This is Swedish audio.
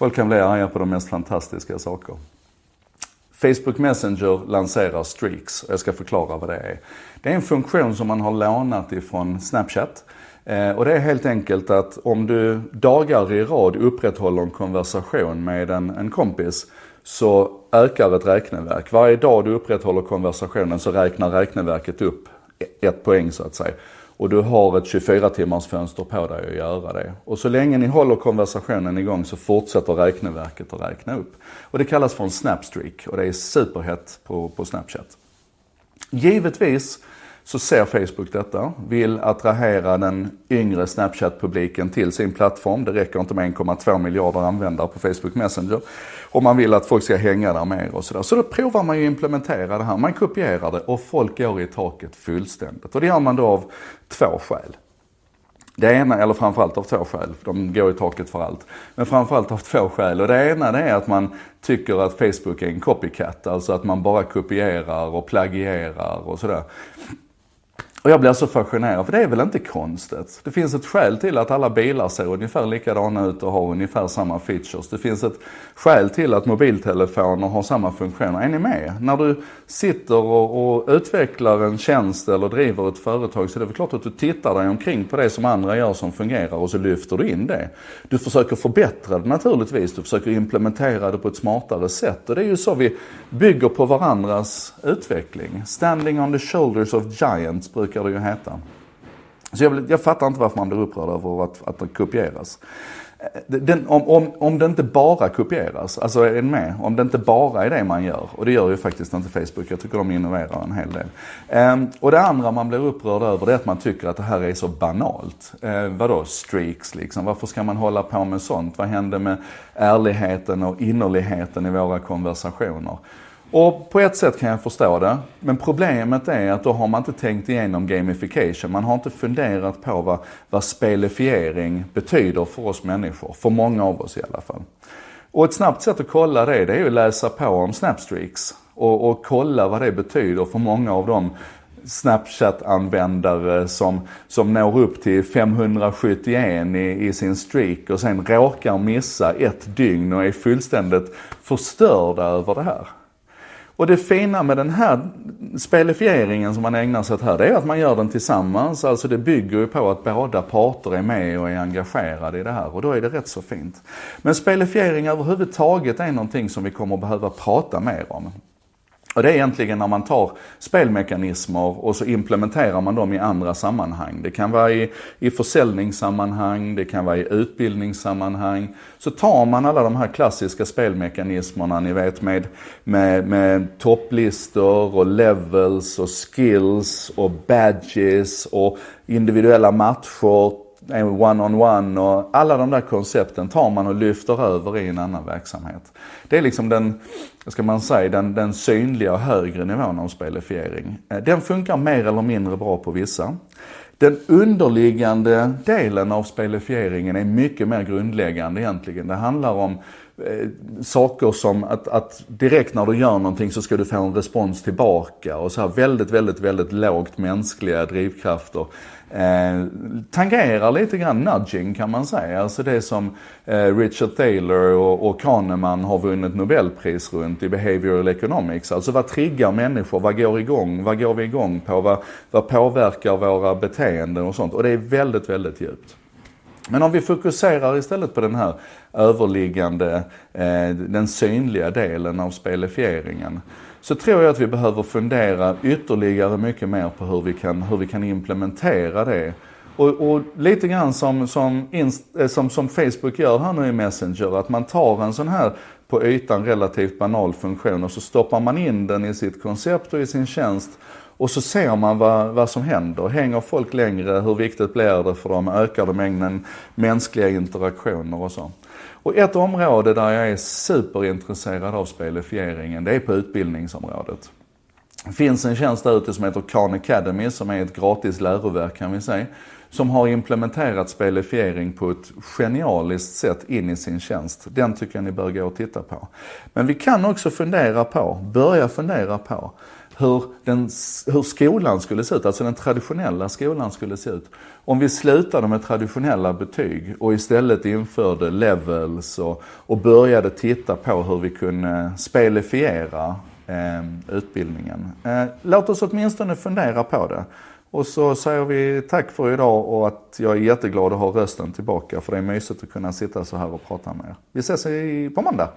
Folk kan bli arga på de mest fantastiska saker. Facebook Messenger lanserar streaks och jag ska förklara vad det är. Det är en funktion som man har lånat ifrån Snapchat. Eh, och det är helt enkelt att om du dagar i rad upprätthåller en konversation med en, en kompis så ökar ett räkneverk. Varje dag du upprätthåller konversationen så räknar räkneverket upp e-, ett poäng så att säga. Och du har ett 24 timmars fönster på dig att göra det. Och så länge ni håller konversationen igång så fortsätter räkneverket att räkna upp. Och det kallas för en snapstreak och det är superhett på, på Snapchat. Givetvis så ser Facebook detta, vill attrahera den yngre Snapchat-publiken till sin plattform. Det räcker inte med 1,2 miljarder användare på Facebook Messenger. Och man vill att folk ska hänga där mer och sådär. Så då provar man ju implementera det här. Man kopierar det och folk går i taket fullständigt. Och det gör man då av två skäl. Det ena, eller framförallt av två skäl, de går i taket för allt. Men framförallt av två skäl. Och det ena det är att man tycker att Facebook är en copycat. Alltså att man bara kopierar och plagierar och sådär. Och jag blir så fascinerad, för det är väl inte konstigt? Det finns ett skäl till att alla bilar ser ungefär likadana ut och har ungefär samma features. Det finns ett skäl till att mobiltelefoner har samma funktioner. Är ni med? När du sitter och, och utvecklar en tjänst eller driver ett företag så är det väl klart att du tittar dig omkring på det som andra gör som fungerar och så lyfter du in det. Du försöker förbättra det naturligtvis, du försöker implementera det på ett smartare sätt. Och det är ju så vi bygger på varandras utveckling. Standing on the shoulders of giants brukar det ju heta. Så jag, jag fattar inte varför man blir upprörd över att, att det kopieras. Eh, den, om, om, om det inte bara kopieras, alltså är ni med? Om det inte bara är det man gör, och det gör ju faktiskt inte Facebook, jag tycker de innoverar en hel del. Ehm, och det andra man blir upprörd över det är att man tycker att det här är så banalt. Ehm, vadå streaks liksom? Varför ska man hålla på med sånt? Vad händer med ärligheten och innerligheten i våra konversationer? Och på ett sätt kan jag förstå det. Men problemet är att då har man inte tänkt igenom gamification. Man har inte funderat på vad, vad spelifiering betyder för oss människor. För många av oss i alla fall. Och ett snabbt sätt att kolla det, det är att läsa på om Snapstreaks. Och, och kolla vad det betyder för många av de Snapchat-användare som, som når upp till 571 i, i sin streak och sen råkar missa ett dygn och är fullständigt förstörda över det här. Och det fina med den här spelifieringen som man ägnar sig åt här, det är att man gör den tillsammans. Alltså det bygger ju på att båda parter är med och är engagerade i det här och då är det rätt så fint. Men spelifiering överhuvudtaget är någonting som vi kommer behöva prata mer om. Och det är egentligen när man tar spelmekanismer och så implementerar man dem i andra sammanhang. Det kan vara i, i försäljningssammanhang, det kan vara i utbildningssammanhang. Så tar man alla de här klassiska spelmekanismerna, ni vet med, med, med topplistor och levels och skills och badges och individuella matcher, one-on-one och alla de där koncepten tar man och lyfter över i en annan verksamhet. Det är liksom den, ska man säga, den, den synliga och högre nivån av spelifiering. Eh, den funkar mer eller mindre bra på vissa. Den underliggande delen av spelifieringen är mycket mer grundläggande egentligen. Det handlar om Eh, saker som att, att, direkt när du gör någonting så ska du få en respons tillbaka och så här väldigt, väldigt, väldigt lågt mänskliga drivkrafter eh, tangerar lite grann nudging kan man säga. Alltså det som eh, Richard Thaler och, och Kahneman har vunnit Nobelpris runt i behavioral economics. Alltså vad triggar människor? Vad går igång? Vad går vi igång på? Vad, vad påverkar våra beteenden och sånt? Och det är väldigt, väldigt djupt. Men om vi fokuserar istället på den här överliggande, eh, den synliga delen av spelifieringen så tror jag att vi behöver fundera ytterligare mycket mer på hur vi kan, hur vi kan implementera det. Och, och lite grann som, som, eh, som, som Facebook gör här nu i Messenger, att man tar en sån här på ytan relativt banal funktion och så stoppar man in den i sitt koncept och i sin tjänst och så ser man vad, vad som händer. Hänger folk längre? Hur viktigt blir det för dem? Ökar det mängden mänskliga interaktioner och så? Och ett område där jag är superintresserad av spelifieringen, det är på utbildningsområdet. Det finns en tjänst där ute som heter Khan Academy som är ett gratis läroverk kan vi säga. Som har implementerat spelifiering på ett genialiskt sätt in i sin tjänst. Den tycker jag ni bör gå och titta på. Men vi kan också fundera på, börja fundera på, hur, den, hur skolan skulle se ut, alltså den traditionella skolan skulle se ut. Om vi slutade med traditionella betyg och istället införde levels och, och började titta på hur vi kunde spelifiera Ehm, utbildningen. Eh, låt oss åtminstone fundera på det. Och så säger vi tack för idag och att jag är jätteglad att ha rösten tillbaka för det är mysigt att kunna sitta så här och prata med er. Vi ses på måndag.